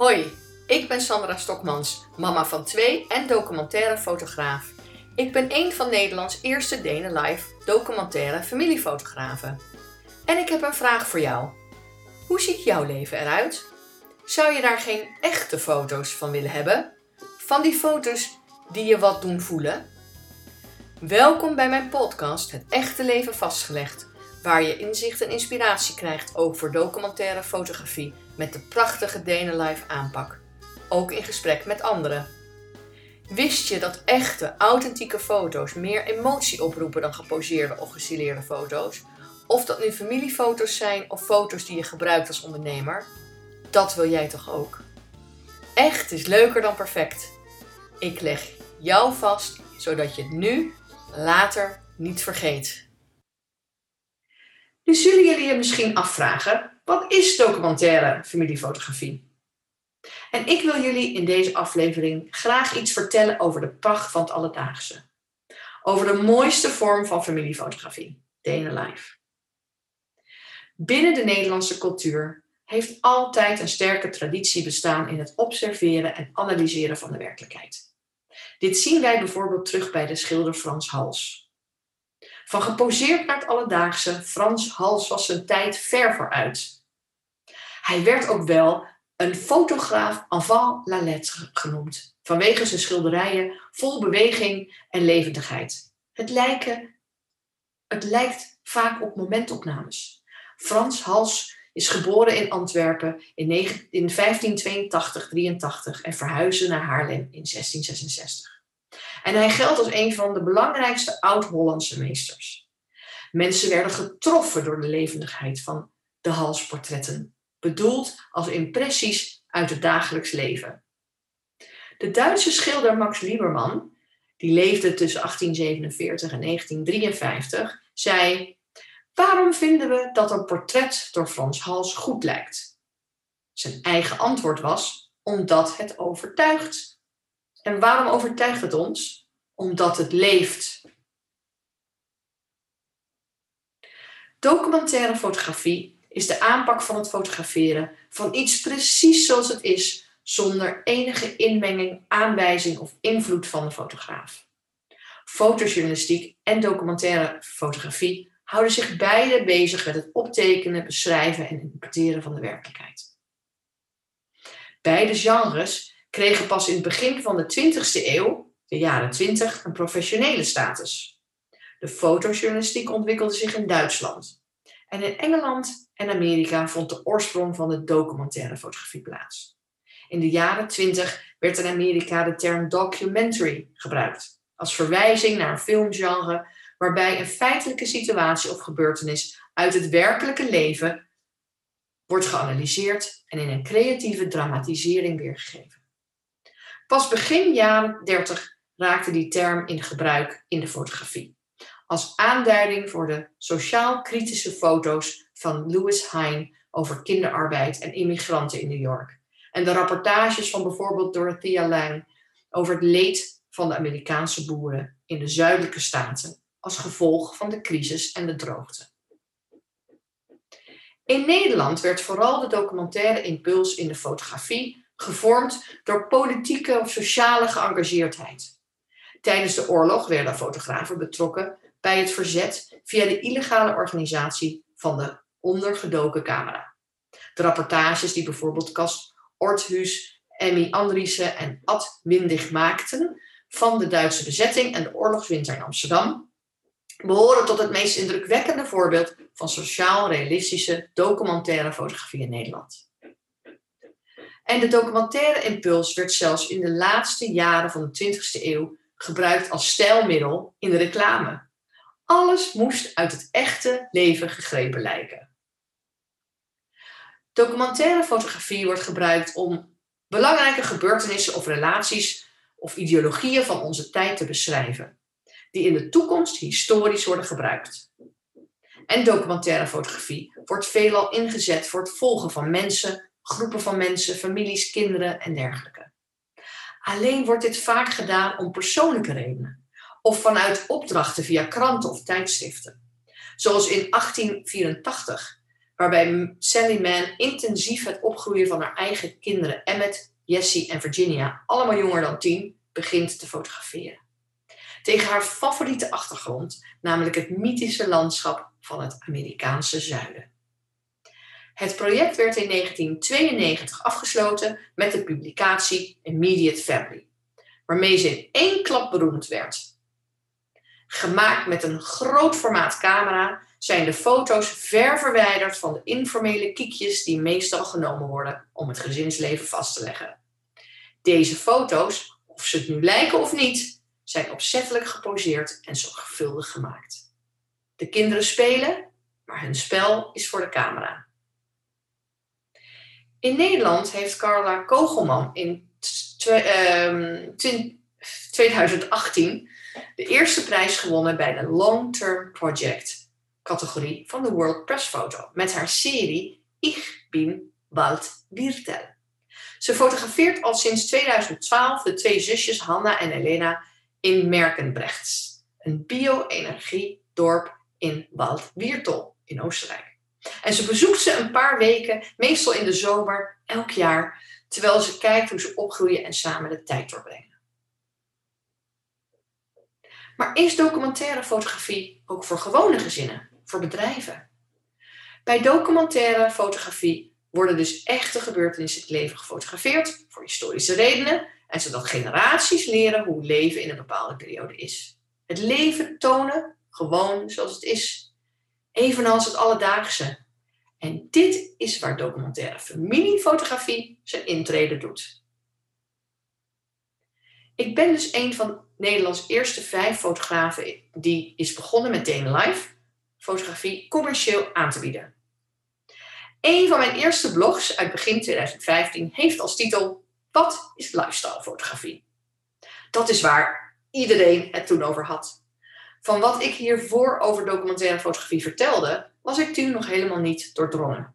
Hoi, ik ben Sandra Stokmans, mama van twee en documentaire fotograaf. Ik ben een van Nederlands eerste Denen Live documentaire familiefotografen. En ik heb een vraag voor jou. Hoe ziet jouw leven eruit? Zou je daar geen echte foto's van willen hebben? Van die foto's die je wat doen voelen? Welkom bij mijn podcast Het Echte Leven Vastgelegd, waar je inzicht en inspiratie krijgt over documentaire fotografie met de prachtige Live aanpak. Ook in gesprek met anderen. Wist je dat echte, authentieke foto's meer emotie oproepen dan geposeerde of gestileerde foto's? Of dat nu familiefoto's zijn of foto's die je gebruikt als ondernemer? Dat wil jij toch ook? Echt is leuker dan perfect. Ik leg jou vast zodat je het nu, later niet vergeet. Nu zullen jullie je misschien afvragen: wat is documentaire familiefotografie? En ik wil jullie in deze aflevering graag iets vertellen over de pracht van het alledaagse. Over de mooiste vorm van familiefotografie, DNA Life. Binnen de Nederlandse cultuur heeft altijd een sterke traditie bestaan in het observeren en analyseren van de werkelijkheid. Dit zien wij bijvoorbeeld terug bij de schilder Frans Hals. Van geposeerd naar het alledaagse, Frans Hals was zijn tijd ver vooruit. Hij werd ook wel een fotograaf avant la lettre genoemd, vanwege zijn schilderijen vol beweging en levendigheid. Het, het lijkt vaak op momentopnames. Frans Hals is geboren in Antwerpen in 1582-83 en verhuisde naar Haarlem in 1666. En hij geldt als een van de belangrijkste oud-Hollandse meesters. Mensen werden getroffen door de levendigheid van de halsportretten, bedoeld als impressies uit het dagelijks leven. De Duitse schilder Max Liebermann, die leefde tussen 1847 en 1953, zei Waarom vinden we dat een portret door Frans Hals goed lijkt? Zijn eigen antwoord was: omdat het overtuigt. En waarom overtuigt het ons? Omdat het leeft. Documentaire fotografie is de aanpak van het fotograferen van iets precies zoals het is, zonder enige inmenging, aanwijzing of invloed van de fotograaf. Fotojournalistiek en documentaire fotografie houden zich beide bezig met het optekenen, beschrijven en interpreteren van de werkelijkheid. Beide genres kregen pas in het begin van de 20e eeuw, de jaren 20, een professionele status. De fotojournalistiek ontwikkelde zich in Duitsland. En in Engeland en Amerika vond de oorsprong van de documentaire fotografie plaats. In de jaren 20 werd in Amerika de term documentary gebruikt, als verwijzing naar een filmgenre waarbij een feitelijke situatie of gebeurtenis uit het werkelijke leven wordt geanalyseerd en in een creatieve dramatisering weergegeven. Pas begin jaren 30 raakte die term in gebruik in de fotografie, als aanduiding voor de sociaal-kritische foto's van Louis Hine over kinderarbeid en immigranten in New York, en de rapportages van bijvoorbeeld Dorothea Lange over het leed van de Amerikaanse boeren in de zuidelijke staten als gevolg van de crisis en de droogte. In Nederland werd vooral de documentaire impuls in de fotografie gevormd door politieke of sociale geëngageerdheid. Tijdens de oorlog werden fotografen betrokken bij het verzet via de illegale organisatie van de ondergedoken camera. De rapportages die bijvoorbeeld Kast Orthuus, Emmy Andriessen en Ad Windig maakten van de Duitse bezetting en de oorlogswinter in Amsterdam behoren tot het meest indrukwekkende voorbeeld van sociaal-realistische documentaire fotografie in Nederland. En de documentaire impuls werd zelfs in de laatste jaren van de 20e eeuw gebruikt als stijlmiddel in de reclame. Alles moest uit het echte leven gegrepen lijken. Documentaire fotografie wordt gebruikt om belangrijke gebeurtenissen of relaties of ideologieën van onze tijd te beschrijven die in de toekomst historisch worden gebruikt. En documentaire fotografie wordt veelal ingezet voor het volgen van mensen, groepen van mensen, families, kinderen en dergelijke. Alleen wordt dit vaak gedaan om persoonlijke redenen of vanuit opdrachten via kranten of tijdschriften. Zoals in 1884, waarbij Sally Mann intensief het opgroeien van haar eigen kinderen, Emmet, Jessie en Virginia, allemaal jonger dan tien, begint te fotograferen. Tegen haar favoriete achtergrond, namelijk het mythische landschap van het Amerikaanse zuiden. Het project werd in 1992 afgesloten met de publicatie Immediate Family, waarmee ze in één klap beroemd werd. Gemaakt met een groot formaat camera zijn de foto's ver verwijderd van de informele kiekjes die meestal genomen worden om het gezinsleven vast te leggen. Deze foto's, of ze het nu lijken of niet, zijn opzettelijk geposeerd en zorgvuldig gemaakt. De kinderen spelen, maar hun spel is voor de camera. In Nederland heeft Carla Kogelman in 2018 ehm, de eerste prijs gewonnen bij de Long Term Project categorie van de World Press Photo met haar serie Ich bin Wald Wirtel. Ze fotografeert al sinds 2012 de twee zusjes Hanna en Elena in Merkenbrechts, een bio-energiedorp in Wald Wirtel in Oostenrijk. En ze bezoekt ze een paar weken, meestal in de zomer, elk jaar, terwijl ze kijkt hoe ze opgroeien en samen de tijd doorbrengen. Maar is documentaire fotografie ook voor gewone gezinnen, voor bedrijven? Bij documentaire fotografie worden dus echte gebeurtenissen in het leven gefotografeerd voor historische redenen en zodat generaties leren hoe leven in een bepaalde periode is. Het leven tonen gewoon zoals het is, evenals het alledaagse. En dit is waar documentaire familiefotografie zijn intrede doet. Ik ben dus een van Nederlands eerste vijf fotografen die is begonnen met Day Life fotografie commercieel aan te bieden. Een van mijn eerste blogs uit begin 2015 heeft als titel Wat is lifestyle fotografie? Dat is waar iedereen het toen over had. Van wat ik hiervoor over documentaire fotografie vertelde, was ik toen nog helemaal niet doordrongen.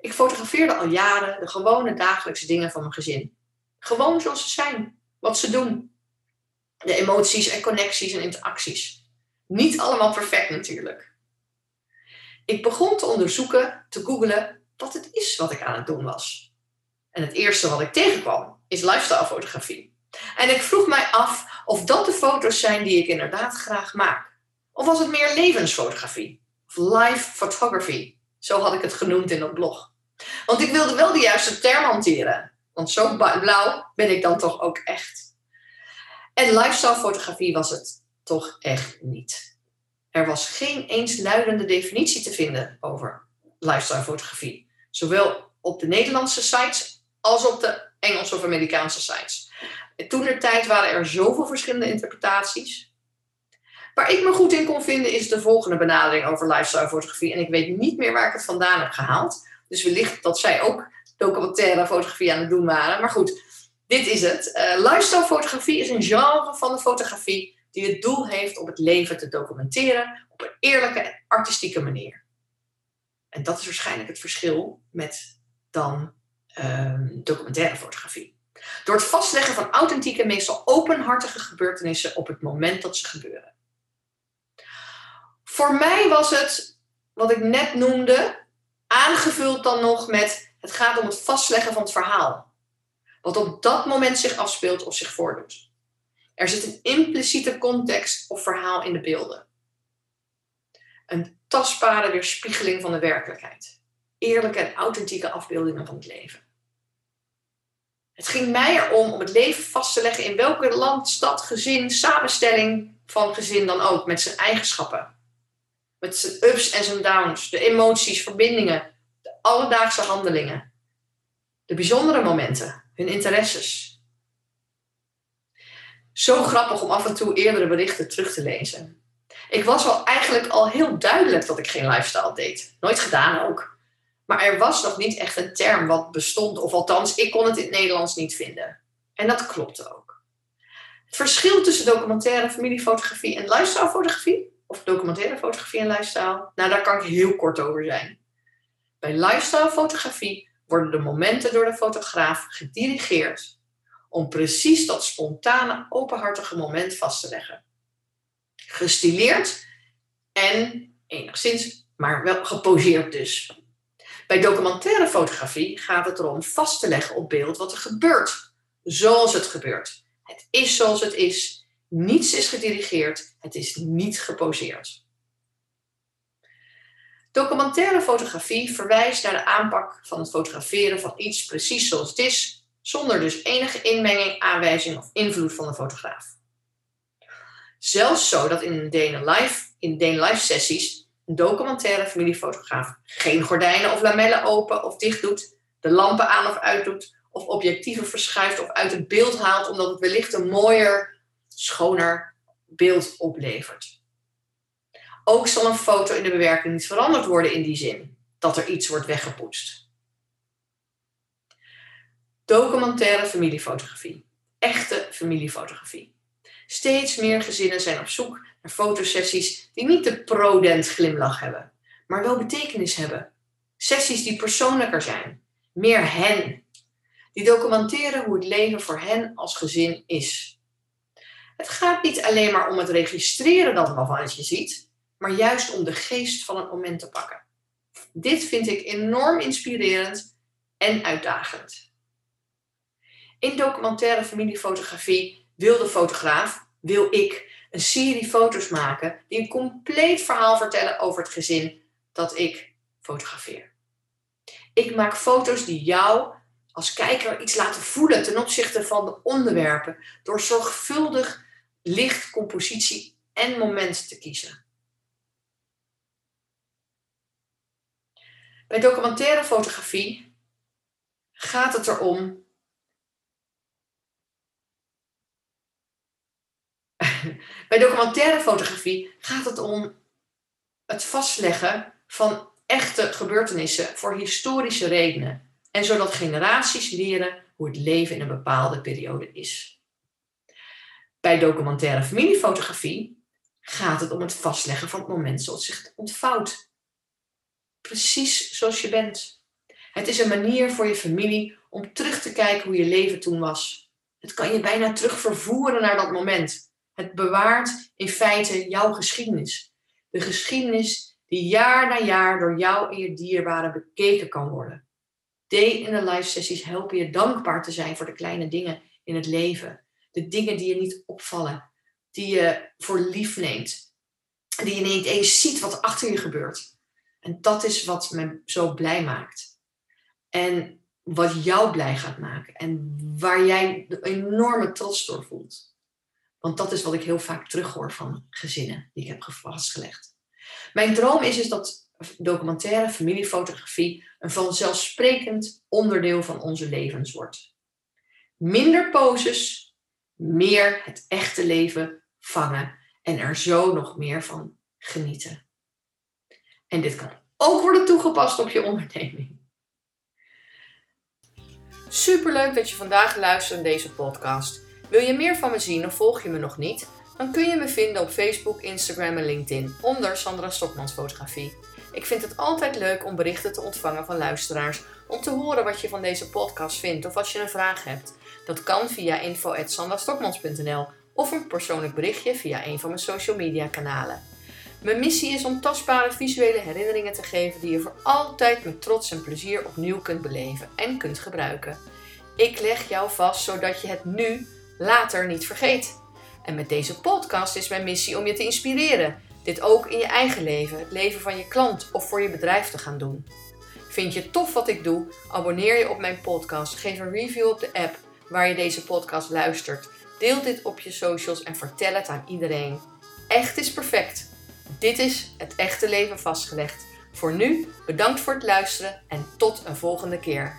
Ik fotografeerde al jaren de gewone dagelijkse dingen van mijn gezin. Gewoon zoals ze zijn, wat ze doen, de emoties en connecties en interacties. Niet allemaal perfect natuurlijk. Ik begon te onderzoeken, te googlen, wat het is wat ik aan het doen was. En het eerste wat ik tegenkwam is lifestyle fotografie. En ik vroeg mij af of dat de foto's zijn die ik inderdaad graag maak. Of was het meer levensfotografie? Of live photography? Zo had ik het genoemd in dat blog. Want ik wilde wel de juiste term hanteren. Want zo blauw ben ik dan toch ook echt. En lifestyle fotografie was het toch echt niet. Er was geen eensluidende definitie te vinden over lifestyle fotografie. Zowel op de Nederlandse sites als op de Engelse of Amerikaanse sites. Toen de tijd waren er zoveel verschillende interpretaties. Waar ik me goed in kon vinden is de volgende benadering over lifestyle fotografie. En ik weet niet meer waar ik het vandaan heb gehaald. Dus wellicht dat zij ook documentaire fotografie aan het doen waren. Maar goed, dit is het. Uh, lifestyle fotografie is een genre van de fotografie die het doel heeft om het leven te documenteren op een eerlijke en artistieke manier. En dat is waarschijnlijk het verschil met dan ehm, documentaire fotografie. Door het vastleggen van authentieke, meestal openhartige gebeurtenissen op het moment dat ze gebeuren. Voor mij was het, wat ik net noemde, aangevuld dan nog met het gaat om het vastleggen van het verhaal wat op dat moment zich afspeelt of zich voordoet. Er zit een impliciete context of verhaal in de beelden. Een tastbare weerspiegeling van de werkelijkheid. Eerlijke en authentieke afbeeldingen van het leven. Het ging mij erom om het leven vast te leggen in welke land, stad, gezin, samenstelling van gezin dan ook, met zijn eigenschappen. Met zijn ups en zijn downs, de emoties, verbindingen, de alledaagse handelingen. De bijzondere momenten, hun interesses. Zo grappig om af en toe eerdere berichten terug te lezen. Ik was al eigenlijk al heel duidelijk dat ik geen lifestyle deed. Nooit gedaan ook. Maar er was nog niet echt een term wat bestond, of althans, ik kon het in het Nederlands niet vinden. En dat klopte ook. Het verschil tussen documentaire familiefotografie en lifestyle fotografie, of documentaire fotografie en lifestyle, nou daar kan ik heel kort over zijn. Bij lifestyle fotografie worden de momenten door de fotograaf gedirigeerd om precies dat spontane, openhartige moment vast te leggen. Gestileerd en enigszins, maar wel geposeerd dus. Bij documentaire fotografie gaat het erom vast te leggen op beeld wat er gebeurt, zoals het gebeurt. Het is zoals het is. Niets is gedirigeerd. Het is niet geposeerd. Documentaire fotografie verwijst naar de aanpak van het fotograferen van iets precies zoals het is, zonder dus enige inmenging, aanwijzing of invloed van de fotograaf. Zelfs zo dat in de live, in live sessies documentaire familiefotograaf geen gordijnen of lamellen open of dicht doet, de lampen aan of uit doet, of objectieven verschuift of uit het beeld haalt, omdat het wellicht een mooier, schoner beeld oplevert. Ook zal een foto in de bewerking niet veranderd worden in die zin dat er iets wordt weggepoetst. Documentaire familiefotografie. Echte familiefotografie. Steeds meer gezinnen zijn op zoek naar fotosessies die niet de prodent glimlach hebben, maar wel betekenis hebben. Sessies die persoonlijker zijn, meer hen. Die documenteren hoe het leven voor hen als gezin is. Het gaat niet alleen maar om het registreren dat wat je ziet, maar juist om de geest van het moment te pakken. Dit vind ik enorm inspirerend en uitdagend. In documentaire familiefotografie wil de fotograaf, wil ik, een serie foto's maken die een compleet verhaal vertellen over het gezin dat ik fotografeer. Ik maak foto's die jou als kijker iets laten voelen ten opzichte van de onderwerpen door zorgvuldig licht, compositie en moment te kiezen. Bij documentaire fotografie gaat het erom. Bij documentaire fotografie gaat het om het vastleggen van echte gebeurtenissen voor historische redenen. En zodat generaties leren hoe het leven in een bepaalde periode is. Bij documentaire familiefotografie gaat het om het vastleggen van het moment zoals het zich ontvouwt precies zoals je bent. Het is een manier voor je familie om terug te kijken hoe je leven toen was. Het kan je bijna terug vervoeren naar dat moment. Het bewaart in feite jouw geschiedenis. De geschiedenis die jaar na jaar door jou en je dierbaren bekeken kan worden. Day in de live sessies helpen je dankbaar te zijn voor de kleine dingen in het leven. De dingen die je niet opvallen, die je voor lief neemt. Die je niet eens ziet wat er achter je gebeurt. En dat is wat me zo blij maakt. En wat jou blij gaat maken. En waar jij enorme trots door voelt. Want dat is wat ik heel vaak terughoor van gezinnen die ik heb vastgelegd. Mijn droom is, is dat documentaire familiefotografie een vanzelfsprekend onderdeel van onze levens wordt. Minder poses, meer het echte leven vangen en er zo nog meer van genieten. En dit kan ook worden toegepast op je onderneming. Superleuk dat je vandaag luistert naar deze podcast. Wil je meer van me zien of volg je me nog niet? Dan kun je me vinden op Facebook, Instagram en LinkedIn onder Sandra Stokmans Fotografie. Ik vind het altijd leuk om berichten te ontvangen van luisteraars om te horen wat je van deze podcast vindt of als je een vraag hebt. Dat kan via info@sandrastokmans.nl of een persoonlijk berichtje via een van mijn social media kanalen. Mijn missie is om tastbare visuele herinneringen te geven die je voor altijd met trots en plezier opnieuw kunt beleven en kunt gebruiken. Ik leg jou vast zodat je het nu later niet vergeet. En met deze podcast is mijn missie om je te inspireren. Dit ook in je eigen leven, het leven van je klant of voor je bedrijf te gaan doen. Vind je tof wat ik doe? Abonneer je op mijn podcast. Geef een review op de app waar je deze podcast luistert. Deel dit op je socials en vertel het aan iedereen. Echt is perfect. Dit is het echte leven vastgelegd. Voor nu, bedankt voor het luisteren en tot een volgende keer.